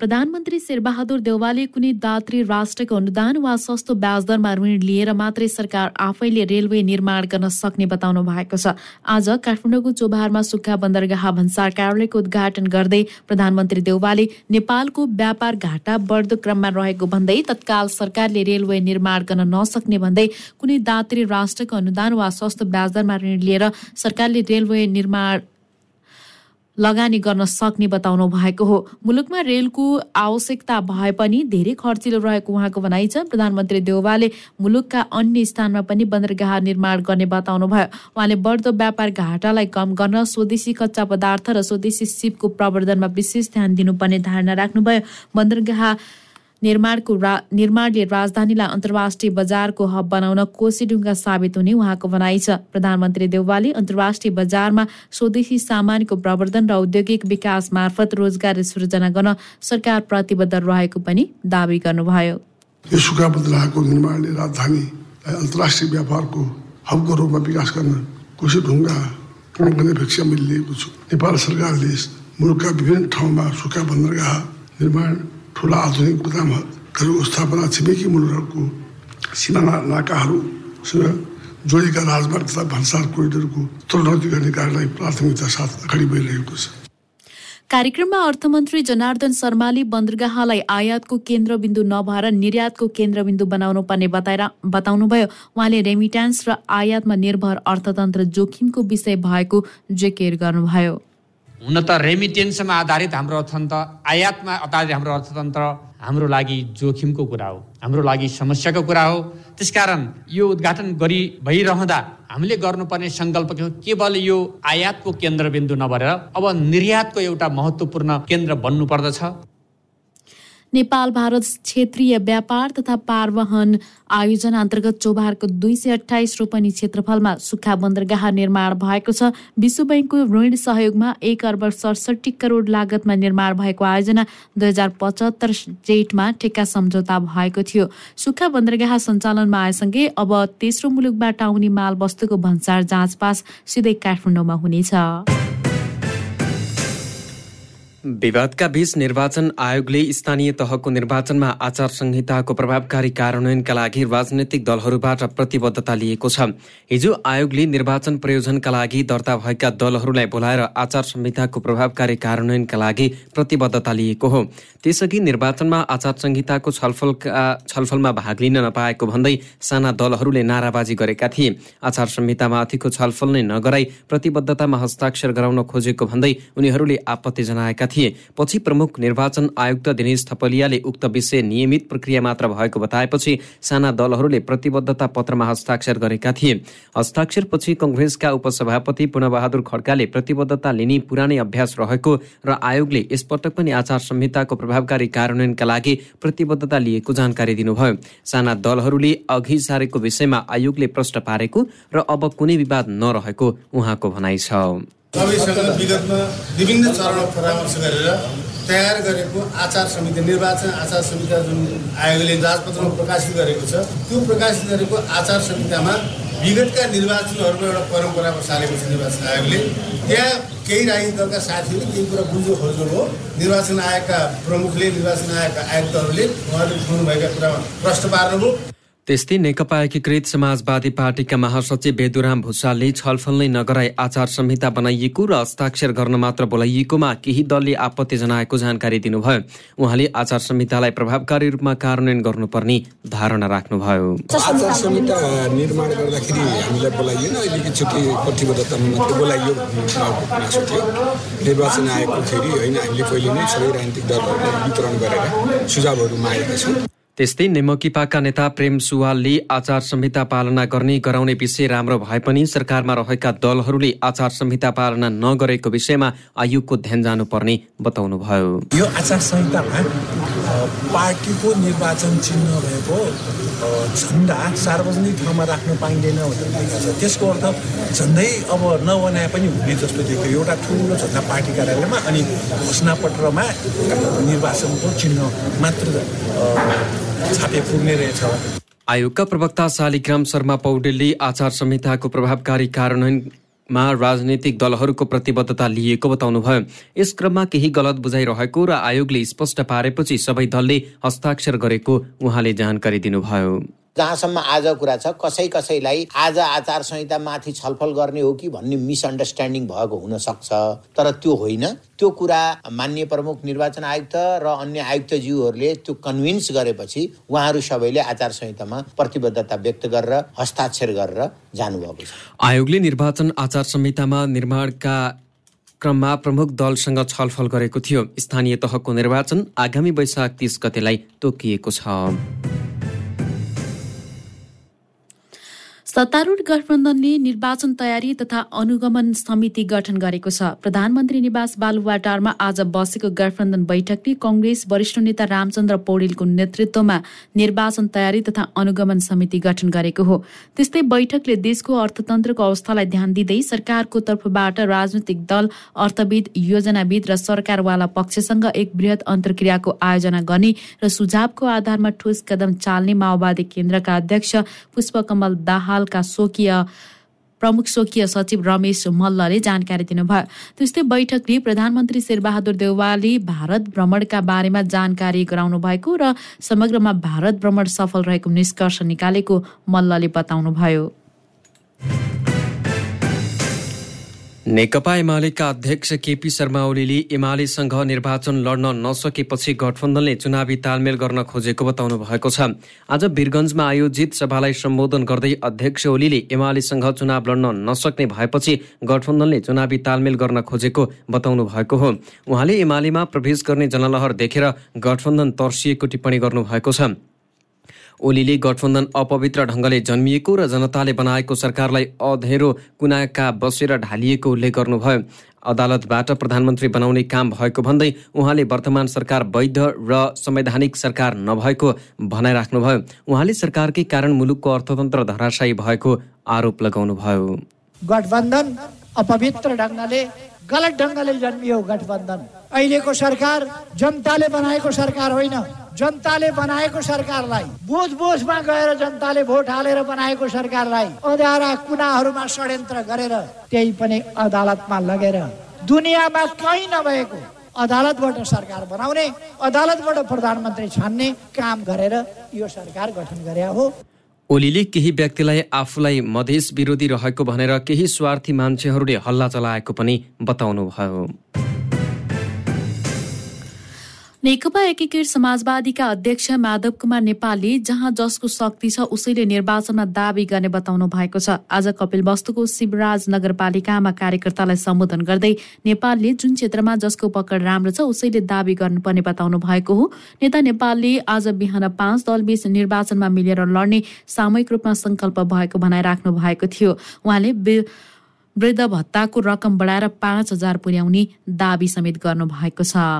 प्रधानमन्त्री शेरबहादुर देवालले कुनै दात्री राष्ट्रको अनुदान वा सस्तो ब्याजदरमा ऋण लिएर मात्रै सरकार आफैले रेलवे निर्माण गर्न सक्ने बताउनु भएको छ। आज काठमाडौँको चोभारमा सुक्खा बन्दरगाह भन्सार कार्यालयको उद्घाटन गर्दै प्रधानमन्त्री देउवाले नेपालको व्यापार घाटा बढ्दो क्रममा रहेको भन्दै तत्काल सरकारले रेलवे निर्माण गर्न नसक्ने भन्दै कुनै दात्री राष्ट्रको अनुदान वा सस्तो ब्याजदरमा ऋण लिएर सरकारले रेलवे निर्माण लगानी गर्न सक्ने बताउनु भएको हो। मुलुकमा रेलको आवश्यकता भए पनि धेरै खर्चिलो रहेको उहाँको भनाइ छ। प्रधानमन्त्री देउवाले मुलुकका अन्य स्थानमा पनि बन्दरगाह निर्माण गर्ने बताउनु भयो। उहाँले बढ्दो व्यापार घाटालाई कम गर्न स्वदेशी कच्चा पदार्थ र स्वदेशी सिपको प्रवर्धनमा विशेष ध्यान दिनुपर्ने धारणा राख्नुभयो। बन्दरगाह निर्माणको रा निर्माणले राजधानीलाई अन्तर्राष्ट्रिय बजारको हब बनाउन कोसीडुङ्गा साबित हुने उहाँको भनाइ छ। प्रधानमन्त्री देउवाले अन्तर्राष्ट्रिय बजारमा स्वदेशी सामानको प्रवर्धन र औद्योगिक विकास मार्फत रोजगारी सृजना गर्न सरकार प्रतिबद्ध रहेको पनि दावी गर्नुभयो। यो सुखा बन्दरगाहको निर्माणले राजधानीलाई अन्तर्राष्ट्रिय व्यापारको हबको रूपमा विकास गर्न कोसी ढुङ्गा पूर्ण गर्ने अपेक्षा मैले लिएको छु। नेपाल सरकारले मुलुकका विभिन्न ठाउँमा सुखा बन्दरगाह निर्माण ठुला आधुनिक गुदामहरूको स्थापना छिमेकी मुलुकहरूको सिमाना नाकाहरूसँग जोडिएका राजमार्ग तथा भन्सार कोरिडोरको तोडनौती गर्ने कार्यलाई प्राथमिकता साथ अगाडि बढिरहेको छ। कार्यक्रममा अर्थमन्त्री जनार्दन शर्माले बन्दरगाहलाई आयातको केन्द्रबिन्दु नभएर निर्यातको केन्द्रबिन्दु बनाउनु पर्ने बताएर बताउनुभयो। उहाँले रेमिट्यान्स र आयातमा निर्भर अर्थतन्त्र जोखिमको विषय भएको जेकेर गर्नुभयो। हुन त रेमिटेन्समा आधारित हाम्रो अर्थतन्त्र आयातमा आधारित हाम्रो अर्थतन्त्र हाम्रो लागि जोखिमको कुरा हो हाम्रो लागि समस्याको कुरा हो। त्यसकारण यो उद्घाटन गरी भइरहँदा हामीले गर्नुपर्ने सङ्कल्प के केवल यो आयातको केन्द्रबिन्दु नभएर अब निर्यातको एउटा महत्त्वपूर्ण केन्द्र बन्नुपर्दछ। नेपाल भारत क्षेत्रीय व्यापार तथा पारवहन आयोजना अन्तर्गत चौबारको दुई सय अठाइस रोपनी क्षेत्रफलमा सुक्खा बन्दरगाह निर्माण भएको छ। विश्व ब्याङ्कको ऋण सहयोगमा एक अर्ब सडसठी करोड लागतमा निर्माण भएको आयोजना दुई हजार पचहत्तर जेठमा ठेक्का सम्झौता भएको थियो। सुक्खा बन्दरगाह सञ्चालनमा आएसँगै अब तेस्रो मुलुकबाट आउने माल वस्तुको भन्सार जाँच पास सिधै काठमाडौँमा हुनेछ। विवादका बीच निर्वाचन आयोगले स्थानीय तहको निर्वाचनमा आचार संहिताको प्रभावकारी कार्यान्वयनका लागि राजनैतिक दलहरूबाट प्रतिबद्धता लिएको छ। हिजो आयोगले निर्वाचन प्रयोजनका लागि दर्ता भएका दलहरूलाई बोलाएर आचार संहिताको प्रभावकारी कार्यान्वयनका लागि प्रतिबद्धता लिएको हो। त्यसअघि निर्वाचनमा आचार संहिताको छलफलका छलफलमा भाग लिन नपाएको भन्दै साना दलहरूले नाराबाजी गरेका थिए। आचार संहितामाथिको छलफल नै नगराई प्रतिबद्धतामा हस्ताक्षर गराउन खोजेको भन्दै उनीहरूले आपत्ति जनाएका थिए। थिए। पछि प्रमुख निर्वाचन आयुक्त दिनेश थपलियाले उक्त विषय नियमित प्रक्रिया मात्र भएको बताएपछि साना दलहरूले प्रतिबद्धता पत्रमा हस्ताक्षर गरेका थिए। हस्ताक्षरपछि कङ्ग्रेसका उपसभापति पुनबहादुर खड्काले प्रतिबद्धता लिने पुरानै अभ्यास रहेको र आयोगले यसपटक पनि आचार संहिताको प्रभावकारी कार्यान्वयनका लागि प्रतिबद्धता लिएको जानकारी दिनुभयो। साना दलहरूले अघि सारेको विषयमा आयोगले प्रश्न पारेको र अब कुनै विवाद नरहेको उहाँको भनाइ छ। सबैसँग विगतमा विभिन्न चरणमा परामर्श गरेर तयार गरेको आचार समिति निर्वाचन आचार संहिता जुन आयोगले राजपत्रमा प्रकाशित गरेको छ त्यो प्रकाशित गरेको आचार संहितामा विगतका निर्वाचनहरूको एउटा परम्परा बसालेको छ निर्वाचन आयोगले। त्यहाँ केही राजनीतिक दलका साथीहरूले केही कुरा बुझ्नु खोज्नुभयो निर्वाचन आयोगका प्रमुखले निर्वाचन आयोगका आयुक्तहरूले उहाँहरूले उठाउनुभएका कुरामा प्रश्न पार्नुभयो। त्यस्तै नेकपा एकीकृत समाजवादी पार्टीका महासचिव बेदुराम भूषालले छलफल नै नगराई आचार संहिता बनाइएको र हस्ताक्षर गर्न मात्र बोलाइएकोमा केही दलले आपत्ति जनाएको जानकारी दिनुभयो। उहाँले आचार संहितालाई प्रभावकारी रूपमा कार्यान्वयन गर्नुपर्ने धारणा राख्नुभयो। आचार संहिता निर्माण गर्दाखेरि हामीलाई बोलाइएन अलिकति प्रतिबद्धतामा मात्रै बोलाइयो निर्वाचन आयोगको फेरि होइन हामीले पहिले नै सबै राजनीतिक दलहरूलाई वितरण गरेर सुझावहरू मागेका छौँ। त्यस्तै नेमकिपाका नेता प्रेम सुवालले आचार संहिता पालना गर्ने गराउने विषय राम्रो भए पनि सरकारमा रहेका दलहरूले आचार संहिता पालना नगरेको विषयमा आयोगको ध्यान जानुपर्ने बताउनुभयो। यो आचार संहितामा पार्टीको निर्वाचन चिन्ह भएको झन्डा सार्वजनिक ठाउँमा राख्न पाइँदैन भनेर त्यसको अर्थ झन्डै अब नबनाए पनि हुने जस्तो देखियो। एउटा ठुलो झन्डा पार्टी कार्यालयमा अनि घोषणापत्रमा निर्वाचनको चिन्ह मात्र छापे पुग्ने रहेछ। आयोगका प्रवक्ता शालिग्राम शर्मा पौडेलले आचार संहिताको प्रभावकारी कार्यान्वयन मा राजनैतिक दलहरूको प्रतिबद्धता लिएको बताउनुभयो। यस क्रममा केही गलत बुझाइरहेको र आयोगले स्पष्ट पारेपछि सबै दलले हस्ताक्षर गरेको उहाँले जानकारी दिनुभयो। जहाँसम्म आज कुरा छ कसै कसैलाई आज आचार संहिता माथि छलफल गर्ने हो कि भन्ने मिसअन्डरस्ट्यान्डिङ भएको हुन सक्छ तर त्यो होइन। त्यो कुरा मान्य प्रमुख निर्वाचन आयुक्त र अन्य आयुक्तज्यूहरूले त्यो कन्भिन्स गरेपछि उहाँहरू सबैले आचार संहितामा प्रतिबद्धता व्यक्त गरेर हस्ताक्षर गरेर जानुभएको छ। आयोगले निर्वाचन आचार संहितामा निर्माणका क्रममा प्रमुख दलसँग छलफल गरेको थियो। स्थानीय तहको निर्वाचन आगामी वैशाख तीस गतेलाई तोकिएको छ। सत्तारूढ गठबन्धनले निर्वाचन तयारी तथा अनुगमन समिति गठन गरेको छ। प्रधानमन्त्री निवास बालुवाटारमा आज बसेको गठबन्धन बैठकले कंग्रेस वरिष्ठ नेता रामचन्द्र पौडेलको नेतृत्वमा निर्वाचन तयारी तथा अनुगमन समिति गठन गरेको हो। त्यस्तै बैठकले देशको अर्थतन्त्रको अवस्थालाई ध्यान दिँदै सरकारको तर्फबाट राजनैतिक दल अर्थविद योजनाविद र सरकारवाला पक्षसँग एक वृहत अन्तर्क्रियाको आयोजना गर्ने र सुझावको आधारमा ठोस कदम चाल्ने माओवादी केन्द्रका अध्यक्ष पुष्पकमल दाहाल नेपालका स्वकीय प्रमुख स्वकीय सचिव रमेश मल्लले जानकारी दिनुभयो। त्यस्तै बैठकले प्रधानमन्त्री शेरबहादुर देउवाले भारत भ्रमणका बारेमा जानकारी गराउनु भएको र समग्रमा भारत भ्रमण सफल रहेको निष्कर्ष निकालेको मल्लले बताउनुभयो। नेकपा एमालेका अध्यक्ष केपी शर्मा ओलीले एमालेसँग निर्वाचन लड्न नसकेपछि गठबन्धनले चुनावी तालमेल गर्न खोजेको बताउनु भएको छ। आज वीरगन्जमा आयोजित सभालाई सम्बोधन गर्दै अध्यक्ष ओलीले एमालेसँग चुनाव लड्न नसक्ने भएपछि गठबन्धनले चुनावी तालमेल गर्न खोजेको बताउनु भएको हो। उहाँले एमालेमा प्रवेश गर्ने जनलहर देखेर गठबन्धन तर्सिएको टिप्पणी गर्नुभएको छ। ओलीले गठबन्धन अपवित्र ढङ्गले जन्मिएको र जनताले बनाएको सरकारलाई अधेरो कुनाका बसेर ढालिएको उल्लेख गर्नुभयो। अदालतबाट प्रधानमन्त्री बनाउने काम भएको भन्दै उहाँले वर्तमान सरकार वैध र संवैधानिक सरकार नभएको भनाइराख्नुभयो उहाँले सरकारकै कारण मुलुकको अर्थतन्त्र धराशायी भएको आरोप लगाउनुभयो। गठबन्धन अपवित्र ढङ्गले गलत ढङ्गले जन्मियो गठबन्धन। अहिलेको सरकार जनताले बनाएको सरकार होइन। जनताले बनाएको सरकारलाई बोझ बोझमा गएर जनताले भोट हालेर बनाएको सरकारलाई अँध्यारा कुनाहरूमा षड्यन्त्र गरेर त्यही पनि अदालतमा लगेर दुनियाँमा कहीँ नभएको अदालतबाट सरकार बनाउने अदालतबाट प्रधानमन्त्री छान्ने काम गरेर यो सरकार गठन गरे हो। ओलीले केही व्यक्तिलाई आफूलाई मधेस विरोधी रहेको भनेर केही स्वार्थी मान्छेहरूले हल्ला चलाएको पनि बताउनुभयो। नेकपा एकीकृत समाजवादीका अध्यक्ष माधव कुमार नेपालले जहाँ जसको शक्ति छ उसैले निर्वाचनमा दावी गर्ने बताउनु भएको छ। आज कपिल वस्तुको शिवराज नगरपालिकामा कार्यकर्तालाई सम्बोधन गर्दै नेपालले जुन क्षेत्रमा जसको पकड राम्रो छ उसैले दावी गर्नुपर्ने बताउनु भएको हो। नेता नेपालले आज बिहान पाँच दलबीच निर्वाचनमा मिलेर लड्ने सामूहिक रूपमा संकल्प भएको भनाइराख्नु भएको थियो। उहाँले वृद्ध भत्ताको रकम बढाएर पाँच हजार पुर्याउने दावी समेत गर्नु भएको छ।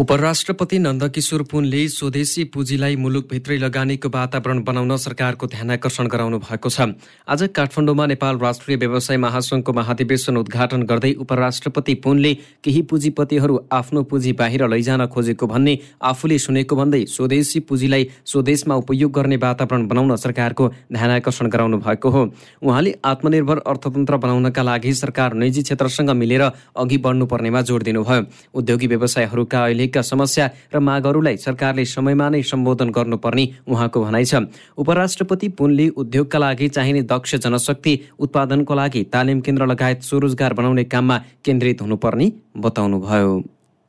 उपराष्ट्रपति नन्दकिशोर पुनले स्वदेशी पुँजीलाई मुलुकभित्रै लगानीको वातावरण बनाउन सरकारको ध्यान आकर्षण गराउनु भएको छ। आज काठमाडौँमा नेपाल राष्ट्रिय व्यवसाय महासंघको महाधिवेशन उद्घाटन गर्दै उपराष्ट्रपति पुनले केही पुँजीपतिहरू आफ्नो पुँजी बाहिर लैजान खोजेको भन्ने आफूले सुनेको भन्दै स्वदेशी पुँजीलाई स्वदेशमा उपयोग गर्ने वातावरण बनाउन सरकारको ध्यान आकर्षण गराउनु भएको हो। उहाँले आत्मनिर्भर अर्थतन्त्र बनाउनका लागि सरकार निजी क्षेत्रसँग मिलेर अघि बढ्नुपर्नेमा जोड दिनुभयो। उद्योगी व्यवसायहरूका अहिले नागरिकका समस्या र मागहरूलाई सरकारले समयमा नै सम्बोधन गर्नुपर्ने उहाँको भनाइ छ। उपराष्ट्रपति पुनले उद्योगका लागि चाहिने दक्ष जनशक्ति उत्पादनको लागि तालिम केन्द्र लगायत स्वरोजगार बनाउने काममा केन्द्रित हुनुपर्ने बताउनुभयो।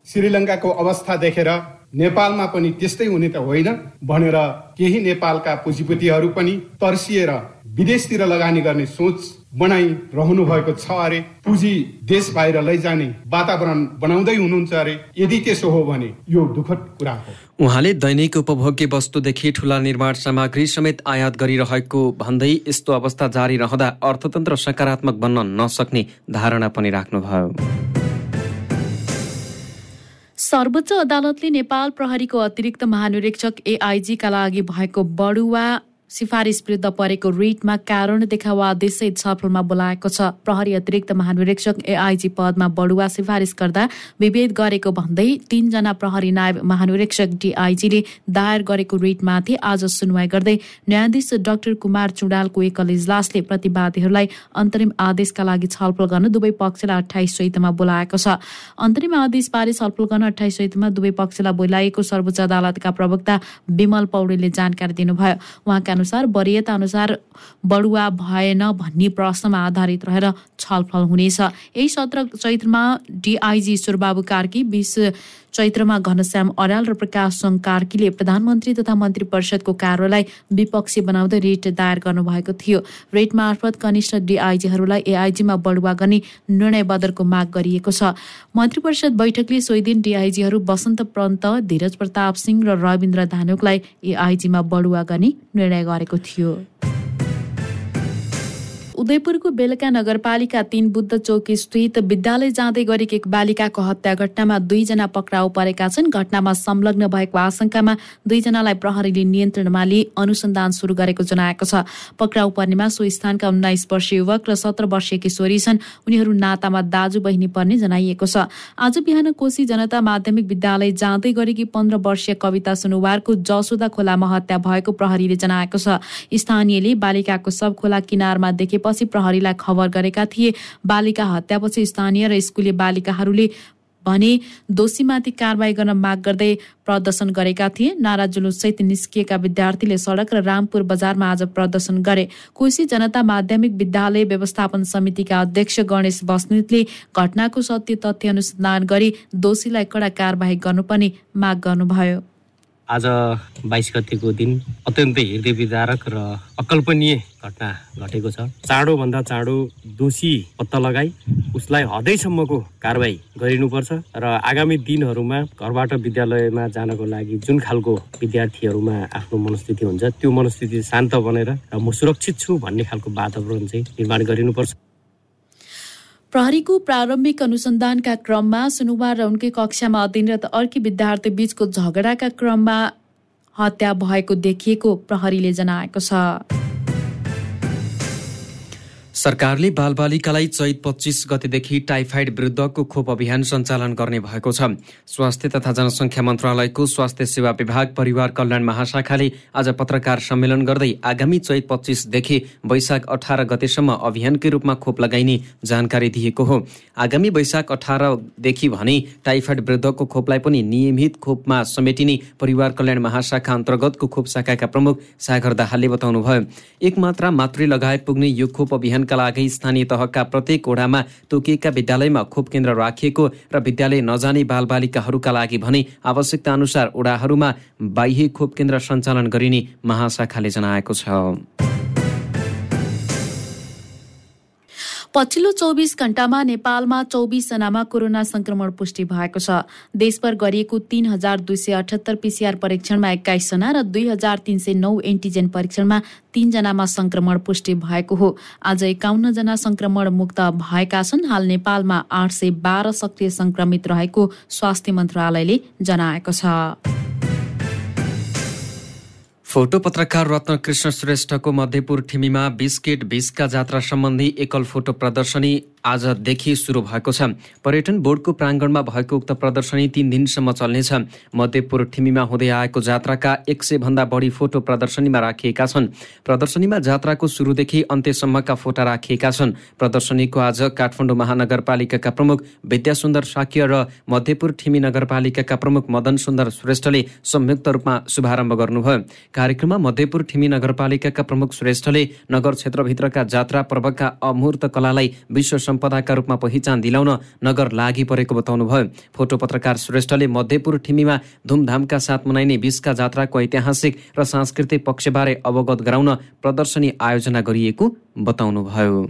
श्रीलङ्काको अवस्था देखेर नेपालमा पनि त्यस्तै हुने त होइन भनेर केही नेपालका पुँजीपतिहरू पनि तर्सिएर विदेशतिर लगानी गर्ने सोच बनाइरहनु भएको छ अरे। पुँजी देश बाहिर लैजाने वातावरण बनाउँदै हुनुहुन्छ अरे। यदि त्यसो हो भने यो दुःखद कुरा हो। उहाँले दैनिक उपभोग्य वस्तुदेखि ठुला निर्माण सामग्री समेत आयात गरिरहेको भन्दै यस्तो अवस्था जारी रहँदा अर्थतन्त्र सकारात्मक बन्न नसक्ने धारणा पनि राख्नुभयो। सर्वोच्च अदालतले नेपाल प्रहरीको अतिरिक्त महानिरीक्षक एआइजीका लागि भएको बढुवा सिफारिस विरुद्ध परेको रिटमा कारण देखावा आदेशसहित छलफलमा बोलाएको छ। प्रहरी अतिरिक्त महानिरीक्षक एआइजी पदमा बढुवा सिफारिस गर्दा विभेद गरेको भन्दै तीनजना प्रहरी नायब महानिरीक्षक डिआइजीले दायर गरेको रिटमाथि आज सुनवाई गर्दै न्यायाधीश डाक्टर कुमार चुडालको एकल इजलासले प्रतिवादीहरूलाई अन्तरिम आदेशका लागि छलफल गर्न दुवै पक्षलाई अठाइस चैतमा बोलाएको छ। अन्तरिम आदेशबारे छलफल गर्न अठाइस चैतमा दुवै पक्षलाई बोलाइएको सर्वोच्च अदालतका प्रवक्ता विमल पौडेलले जानकारी दिनुभयो। उहाँका अनुसार वरियता अनुसार बढुवा भएन भन्ने प्रश्नमा आधारित रहेर छलफल हुनेछ। यही सत्र चैत्रमा डिआइजी ईश्वरबाबु कार्की बिस चैत्रमा घनश्याम अराल र प्रकाश सङ कार्कीले प्रधानमन्त्री तथा मन्त्री परिषदको कार्यलाई विपक्षी बनाउँदै रेट दायर गर्नुभएको थियो। रेट मार्फत कनिष्ठ डिआइजीहरूलाई एआइजीमा बढुवा गर्ने निर्णय बदरको माग गरिएको छ। मन्त्री परिषद बैठकले सोही दिन डिआइजीहरू बसन्त पन्त धीरज प्रताप सिंह र रविन्द्र धानुकलाई एआइजीमा बढुवा गर्ने निर्णय गरेको थियो। उदयपुरको बेलका नगरपालिका तीन बुद्ध चौक स्थित विद्यालय जाँदै गरेको एक बालिकाको हत्या घटनामा दुईजना पक्राउ परेका छन्। घटनामा संलग्न भएको आशंकामा दुईजनालाई प्रहरीले नियन्त्रणमा लिई अनुसन्धान सुरु गरेको जनाएको छ। पक्राउ पर्नेमा सो स्थानका उन्नाइस वर्षीय युवक र सत्र वर्षीय किशोरी छन्। उनीहरू नातामा दाजु बहिनी पर्ने जनाइएको छ। आज बिहान कोशी जनता माध्यमिक विद्यालय जाँदै गरेकी पन्ध्र वर्षीय कविता सुनुवारको जसोदा खोलामा हत्या भएको प्रहरीले जनाएको छ। स्थानीयले बालिकाको सब खोला किनारमा देखेपछि पछि प्रहरीलाई खबर गरेका थिए। बालिका हत्यापछि स्थानीय र स्कुले बालिकाहरूले भने दोषीमाथि कारवाही गर्न माग गर्दै प्रदर्शन गरेका थिए। नारा जुलुससहित निस्किएका विद्यार्थीले सडक र रामपुर बजारमा आज प्रदर्शन गरे। कोशी जनता माध्यमिक विद्यालय व्यवस्थापन समितिका अध्यक्ष गणेश बस्नेतले घटनाको सत्य तथ्य अनुसन्धान गरी दोषीलाई कडा कारवाही गर्नुपर्ने माग गर्नुभयो। आज बाइस गतिको दिन अत्यन्तै हृदय विदारक र अकल्पनीय घटना घटेको छ। चाँडोभन्दा चाँडो दोषी पत्ता लगाई उसलाई हदैसम्मको कारवाही गरिनुपर्छ र आगामी दिनहरूमा घरबाट विद्यालयमा जानको लागि जुन खालको विद्यार्थीहरूमा आफ्नो मनस्थिति हुन्छ त्यो मनस्थिति शान्त बनेर र म सुरक्षित छु भन्ने खालको वातावरण चाहिँ निर्माण गरिनुपर्छ। प्रहरीको प्रारम्भिक अनुसन्धानका क्रममा सुनुवार र उनकै कक्षामा अध्ययनरत अर्की विद्यार्थी बीचको झगडाका क्रममा हत्या भएको देखिएको प्रहरीले जनाएको छ। सरकारले बालबालिकालाई चैत पच्चिस गतेदेखि टाइफाइड विरुद्धको खोप अभियान सञ्चालन गर्ने भएको छ। स्वास्थ्य तथा जनसङ्ख्या मन्त्रालयको स्वास्थ्य सेवा विभाग परिवार कल्याण महाशाखाले आज पत्रकार सम्मेलन गर्दै आगामी चैत पच्चिसदेखि वैशाख अठार गतेसम्म अभियानकै रूपमा खोप लगाइने जानकारी दिएको हो। आगामी वैशाख अठारदेखि भने टाइफाइड विरुद्धको खोपलाई पनि नियमित खोपमा समेटिने परिवार कल्याण महाशाखा अन्तर्गतको खोप शाखाका प्रमुख सागर दाहालले बताउनुभयो। एक मात्रा मातृ लगाए पुग्ने यो खोप अभियान का लागि स्थानीय तहका प्रत्येक ओडामा तोकिएका विद्यालयमा खोप केन्द्र राखिएको र विद्यालय नजाने बालबालिकाहरूका लागि भने आवश्यकता अनुसार ओडाहरूमा बाह्य खोप केन्द्र सञ्चालन गरिने महाशाखाले जनाएको छ। पछिल्लो चौबिस घण्टामा नेपालमा चौबिसजनामा कोरोना संक्रमण पुष्टि भएको छ। देशभर गरिएको तीन हजार दुई सय अठहत्तर पिसिआर परीक्षणमा एक्काइसजना र दुई हजार तीन सय नौ एन्टिजेन परीक्षणमा तीनजनामा संक्रमण पुष्टि भएको हो। आज एकाउन्नजना संक्रमण मुक्त भएका छन्। हाल नेपालमा आठ सय बाह्र सक्रिय संक्रमित रहेको स्वास्थ्य मन्त्रालयले जनाएको छ। फोटो पत्रकार रत्न कृष्ण श्रेष्ठको मध्यपुर ठिमीमा बिस्केट भिस्का जात्रा सम्बन्धी एकल फोटो प्रदर्शनी आजदेखि सुरु भएको छ। पर्यटन बोर्डको प्राङ्गणमा भएको उक्त प्रदर्शनी तीन दिनसम्म चल्नेछ। मध्यपुर ठिमीमा हुँदै आएको जात्राका एक सय भन्दा बढी फोटो प्रदर्शनीमा राखिएका छन्। प्रदर्शनीमा जात्राको सुरुदेखि अन्त्यसम्मका फोटा राखिएका छन्। प्रदर्शनीको आज काठमाडौँ महानगरपालिकाका प्रमुख विद्यासुन्दर साक्य र मध्यपुर ठिमी नगरपालिकाका प्रमुख मदन सुन्दर श्रेष्ठले संयुक्त रूपमा शुभारम्भ गर्नुभयो। कार्यक्रममा मध्यपुर ठिमी नगरपालिकाका प्रमुख श्रेष्ठले नगर क्षेत्रभित्रका जात्रा पर्वका अमूर्त कलालाई विश्व सम्पदाका रूपमा पहिचान दिलाउन नगर लागि परेको बताउनुभयो। फोटो पत्रकार श्रेष्ठले मध्यपुर ठिमीमा धुमधामका साथ मनाइने बिसका जात्राको ऐतिहासिक र सांस्कृतिक पक्षबारे अवगत गराउन प्रदर्शनी आयोजना गरिएको बताउनुभयो।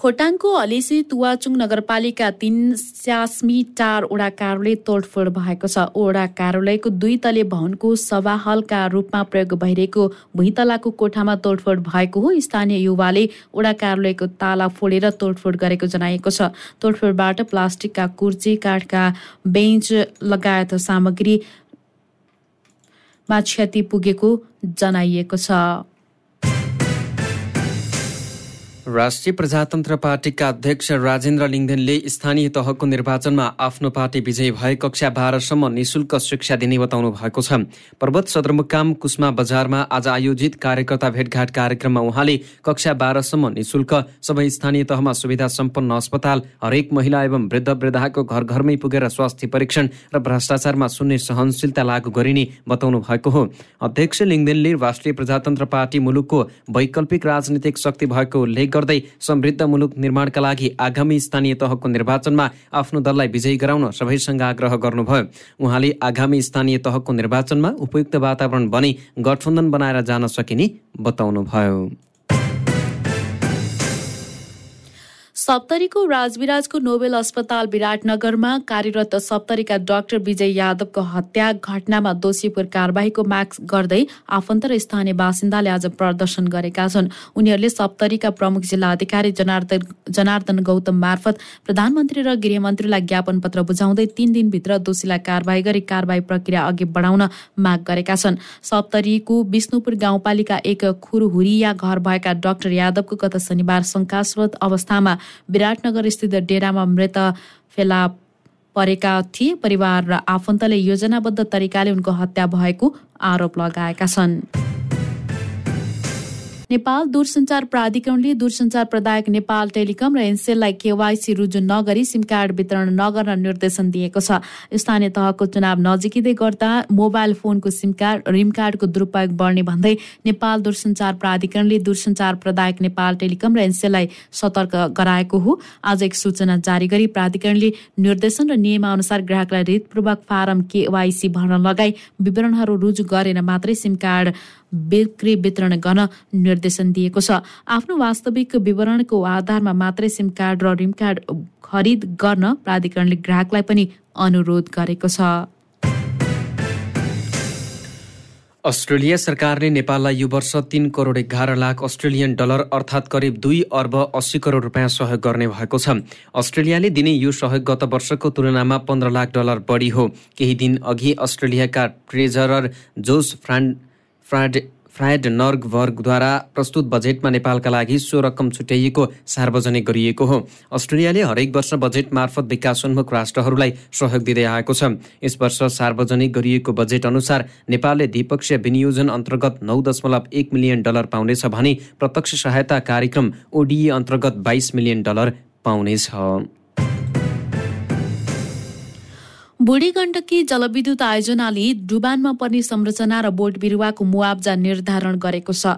खोटाङको हलेसी तुवाचुङ नगरपालिका तीन स्यास्मी चार ओडा कार्यालय तोडफोड भएको छ। ओडा कार्यालयको दुई तले भवनको सभा हलका रूपमा प्रयोग भइरहेको भुइँतलाको कोठामा तोडफोड भएको हो। स्थानीय युवाले ओडा कार्यालयको ताला फोडेर तोडफोड गरेको जनाइएको छ। तोडफोडबाट प्लास्टिकका कुर्ची काठका बेन्च लगायत सामग्री क्षति पुगेको जनाइएको छ। राष्ट्रिय प्रजातन्त्र पार्टीका अध्यक्ष राजेन्द्र लिङ्गदेनले स्थानीय तहको निर्वाचनमा आफ्नो पार्टी विजयी भए कक्षा बाह्रसम्म निशुल्क शिक्षा दिने बताउनु भएको छ। पर्वत सदरमुकाम कुस्मा बजारमा आज आयोजित कार्यकर्ता भेटघाट कार्यक्रममा उहाँले कक्षा बाह्रसम्म निशुल्क सबै स्थानीय तहमा सुविधा सम्पन्न अस्पताल हरेक महिला एवं वृद्ध वृद्धाको घर घरमै पुगेर स्वास्थ्य परीक्षण र भ्रष्टाचारमा शून्य सहनशीलता लागू गरिने बताउनु भएको हो। अध्यक्ष लिङ्गदेनले राष्ट्रिय प्रजातन्त्र पार्टी मुलुकको वैकल्पिक राजनीतिक शक्ति भएको उल्लेख गर्दै समृद्ध मुलुक निर्माणका लागि आगामी स्थानीय तहको निर्वाचनमा आफ्नो दललाई विजयी गराउन सबैसँग आग्रह गर्नुभयो। उहाँले आगामी स्थानीय तहको निर्वाचनमा उपयुक्त वातावरण बनी गठबन्धन बनाएर जान सकिने बताउनुभयो। सप्तरीको राजविराजको नोबेल अस्पताल विराटनगरमा कार्यरत सप्तरीका डाक्टर विजय यादवको हत्या घटनामा दोषीपुर कारवाहीको माग गर्दै आफन्त र स्थानीय बासिन्दाले आज प्रदर्शन गरेका छन्। उनीहरूले सप्तरीका प्रमुख जिल्ला अधिकारी जनार्दन जनार्दन गौतम मार्फत प्रधानमन्त्री र गृहमन्त्रीलाई ज्ञापन पत्र बुझाउँदै तीन दिनभित्र दोषीलाई कारवाही गरी कारवाही प्रक्रिया अघि बढाउन माग गरेका छन्। सप्तरीको विष्णुपुर गाउँपालिका एक खुरहुरिया घर भएका डाक्टर यादवको गत शनिबार शङ्कास्पद अवस्थामा विराटनगर स्थित डेरामा मृत फेला परेका थिए। परिवार र आफन्तले योजनाबद्ध तरिकाले उनको हत्या भएको आरोप लगाएका छन्। नेपाल दूरसञ्चार प्राधिकरणले दूरसञ्चार प्रदायक नेपाल टेलिकम र एनसेललाई केवाइसी रुजु नगरी सिम कार्ड वितरण नगर्न निर्देशन दिएको छ। स्थानीय तहको चुनाव नजिकै गर्दा मोबाइल फोनको सिम कार्ड रिम कार्डको दुरुपयोग बढ्ने भन्दै नेपाल दूरसञ्चार प्राधिकरणले दूरसञ्चार प्रदायक नेपाल टेलिकम र एनसेललाई सतर्क गराएको हो। आज एक सूचना जारी गरी प्राधिकरणले निर्देशन र नियमअनुसार ग्राहकलाई रितपूर्वक फारम केवाइसी भर्न लगाई विवरणहरू रुजु गरेर मात्रै सिम कार्ड बिक्री वितरण गर्न निर्देशन दिएको छ। आफ्नो वास्तविक विवरणको आधारमा मात्रै सिम कार्ड र रिम कार्ड खरिद गर्न प्राधिकरणले ग्राहकलाई पनि अनुरोध गरेको छ। अस्ट्रेलिया सरकारले नेपाललाई यो वर्ष तीन करोड एघार लाख अस्ट्रेलियन डलर अर्थात् करिब दुई अर्ब अस्सी करोड रुपियाँ सहयोग गर्ने भएको छ। अस्ट्रेलियाले दिने यो सहयोग गत वर्षको तुलनामा पन्ध्र लाख डलर बढी हो। केही दिन अघि अस्ट्रेलियाका ट्रेजरर जोस फ्रान्ड फ्राड फ्रायड नर्गवर्गद्वारा प्रस्तुत बजेटमा नेपालका लागि सो रकम छुट्याइएको सार्वजनिक गरिएको हो। अस्ट्रेलियाले हरेक वर्ष बजेट मार्फत विकासोन्मुख राष्ट्रहरूलाई सहयोग दिँदै आएको छ। यस वर्ष सार्वजनिक गरिएको बजेट अनुसार नेपालले द्विपक्षीय विनियोजन अन्तर्गत नौ दशमलव एक मिलियन डलर पाउनेछ भने प्रत्यक्ष सहायता कार्यक्रम ओडिए अन्तर्गत बाइस मिलियन डलर पाउनेछ। बुढी गण्डकी जलविद्युत आयोजनाले डुबानमा पर्ने संरचना र बोट बिरुवाको मुआब्जा निर्धारण गरेको छ।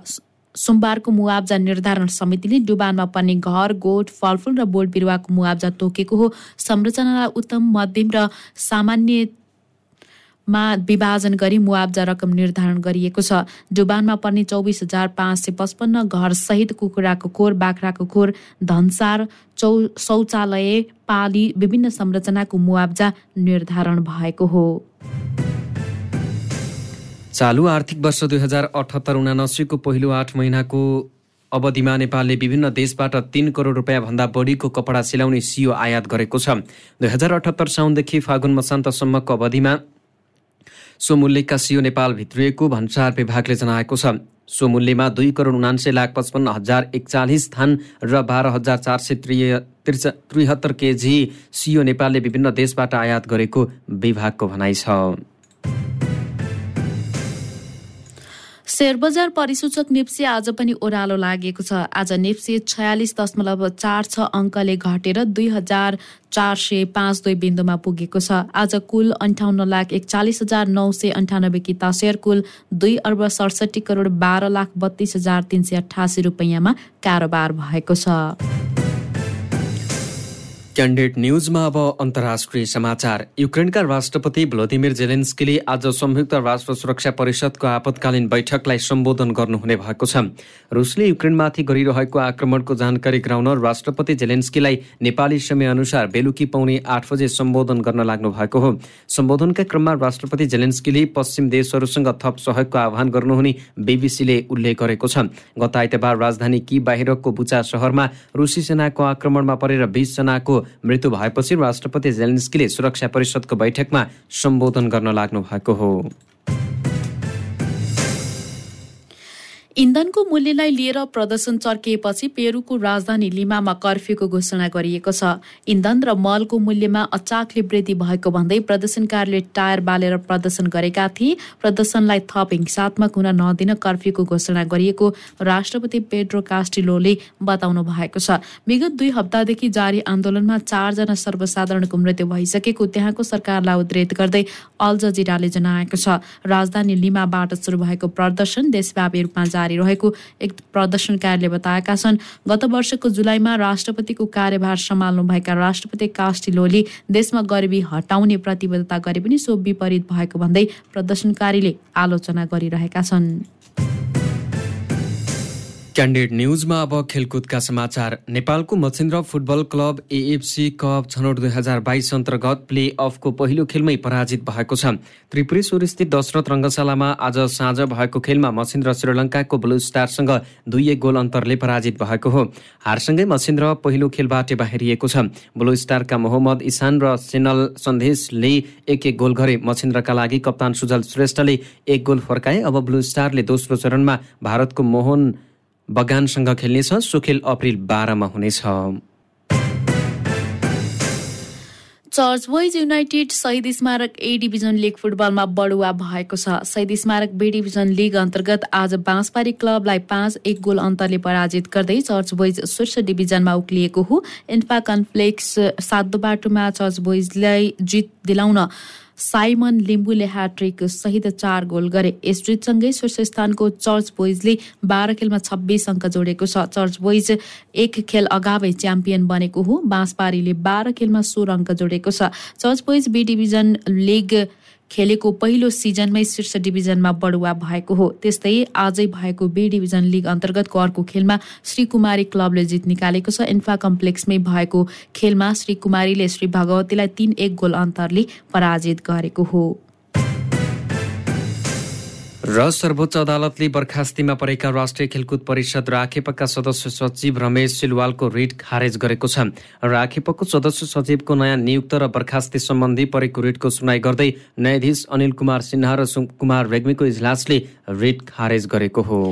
सोमबारको मुआब्जा निर्धारण समितिले डुबानमा पर्ने घर गोठ फलफुल र बोट बिरुवाको मुआब्जा तोकेको हो। संरचनालाई उत्तम मध्यम र सामान्य मा विभाजन गरी मुआब्जा रकम निर्धारण गरिएको छ। डुबानमा पर्ने चौबिस हजार पाँच सय पचपन्न घरसहित कुखुराको खोर बाख्राको खोर धनसार चौ शौचालय पाली विभिन्न संरचनाको मुआब्जा निर्धारण भएको हो। चालु आर्थिक वर्ष दुई हजार अठहत्तर उनासीको पहिलो आठ महिनाको अवधिमा नेपालले विभिन्न देशबाट तीन करोड रुपियाँभन्दा बढीको कपडा सिलाउने सियो आयात गरेको छ। दुई हजार अठहत्तर साउनदेखि फागुन मसान्तसम्मको अवधिमा सो मूल्यका सियो नेपाल भित्रिएको भन्सार विभागले जनाएको छ। सो मूल्यमा दुई करोड उनान्सय लाख पचपन्न हजार एकचालिस थान र बाह्र हजार चार सय त्रिय त्रिहत्तर केजी सियो नेपालले विभिन्न देशबाट आयात गरेको विभागको भनाइ छ। शेयर बजार परिसूचक नेप्से आज पनि ओह्रालो लागेको छ। आज नेप्से छयालिस दशमलव चार छ अङ्कले घटेर दुई हजार चार सय पाँच दुई बिन्दुमा पुगेको छ। आज कुल अन्ठाउन्न लाख एकचालिस हजार नौ सय अन्ठानब्बे किता सेयर कुल दुई अर्ब सडसठी करोड बाह्र लाख बत्तीस हजार तिन सय अठासी रुपियाँमा कारोबार भएको छ। क्यान्डेट न्युजमा अब अन्तर्राष्ट्रिय समाचार। युक्रेनका राष्ट्रपति भ्लोदिमिर जेलेन्स्कीले आज संयुक्त राष्ट्र सुरक्षा परिषदको आपतकालीन बैठकलाई सम्बोधन गर्नुहुने भएको छ। रुसले युक्रेनमाथि गरिरहेको आक्रमणको जानकारी गराउन राष्ट्रपति जेलेन्स्कीलाई नेपाली समयअनुसार बेलुकी पाउने आठ बजे सम्बोधन गर्न लाग्नु भएको हो। सम्बोधनका क्रममा राष्ट्रपति जेलेन्स्कीले पश्चिम देशहरूसँग थप सहयोगको आह्वान गर्नुहुने बिबिसीले उल्लेख गरेको छ। गत आइतबार राजधानी कि बाहिरको बुचा सहरमा रुसी सेनाको आक्रमणमा परेर बिसजनाको मृत्यु भएपछि राष्ट्रपति जेलेन्स्कीले सुरक्षा परिषदको बैठकमा सम्बोधन गर्न लाग्नु भएको हो। इन्धनको मूल्यलाई लिएर प्रदर्शन चर्किएपछि पेरुको राजधानी लिमामा कर्फ्यूको घोषणा गरिएको छ। इन्धन र मलको मूल्यमा अचाकले वृद्धि भएको भन्दै प्रदर्शनकारीले टायर बालेर प्रदर्शन गरेका थिए। प्रदर्शनलाई थप हिंसात्मक हुन नदिन कर्फ्यूको घोषणा गरिएको राष्ट्रपति पेड्रो कास्टिलोले बताउनु भएको छ। विगत दुई हप्तादेखि जारी आन्दोलनमा चारजना सर्वसाधारणको मृत्यु भइसकेको त्यहाँको सरकारलाई उद्धित गर्दै अल जजिराले जनाएको छ। राजधानी लिमाबाट सुरु भएको प्रदर्शन देशव्यापी रूपमा जारी रहेको एक प्रदर्शनकारीले बताएका छन्। गत वर्षको जुलाईमा राष्ट्रपतिको कार्यभार सम्हाल्नुभएका राष्ट्रपति कास्टिलोले देशमा गरिबी हटाउने प्रतिबद्धता गरे पनि सो विपरीत भएको भन्दै प्रदर्शनकारीले आलोचना गरिरहेका छन्। क्यान्डेड न्युजमा अब खेलकुदका समाचार। नेपालको Machhindra football club AFC cup छनौट दुई हजार बाइस अन्तर्गत प्ले अफको पहिलो खेलमै पराजित भएको छ। त्रिपुरेश्वर स्थित दशरथ रङ्गशालामा आज साँझ भएको खेलमा मछिन्द्र श्रीलङ्काको ब्लू स्टारसँग दुई एक गोल अन्तरले पराजित भएको हो। हारसँगै मछिन्द्र पहिलो खेलबाट बाहिरिएको छ। ब्लू स्टारका मोहम्मद इसान र सेनल सन्देशले एक एक गोल गरे। मछिन्द्रका लागि कप्तान सुजल श्रेष्ठले एक गोल फर्काए। अब ब्लू स्टारले दोस्रो चरणमा भारतको मोहन बगानसँग खेल्नेछ सो खेल अप्रिल बाह्रमा हुनेछ। चर्च बोइज युनाइटेड शहीद स्मारक ए डिभिजन लिग फुटबलमा बढुवा भएको छ। शहीद स्मारक बी डिभिजन लिग अन्तर्गत आज बाँसपारी क्लबलाई पाँच एक गोल अन्तरले पराजित गर्दै चर्च बोइज शीर्ष डिभिजनमा उक्लिएको हो। इन्फा कन्फ्लेक्स सातो बाटोमा चर्च बोइजलाई जित दिलाउन साइमन लिम्बुले ह्याट्रिक सहित चार गोल गरे। यस जितसँगै शीर्ष स्थानको चर्च बोइजले बाह्र खेलमा छब्बिस अङ्क जोडेको छ। चर्च बोइज एक खेल अगावै च्याम्पियन बनेको हो। बाँसपारीले बाह्र खेलमा सोह्र अङ्क जोडेको छ। Church boys B division league खेलेको पहिलो सिजनमै शीर्ष डिभिजनमा बढुवा भएको हो। त्यस्तै आजै भएको बी डिभिजन लिग अन्तर्गतको अर्को खेलमा श्रीकुमारी क्लबले जित निकालेको छ। इन्फा कम्प्लेक्समै भएको खेलमा श्रीकुमारीले श्री भगवतीलाई तीन एक गोल अन्तरले पराजित गरेको हो। र सर्वोच्च अदालतले बर्खास्तीमा परेका राष्ट्रिय खेलकुद परिषद राखेपका सदस्य सचिव रमेश सिलवालको रिट खारेज गरेको छ राखेपको सदस्य सचिवको नयाँ नियुक्त र बर्खास्ती सम्बन्धी परेको रिटको सुनाई गर्दै न्यायाधीश अनिल कुमार सिन्हा र कुमार रेग्मीको इजलासले रिट खारेज गरेको हो।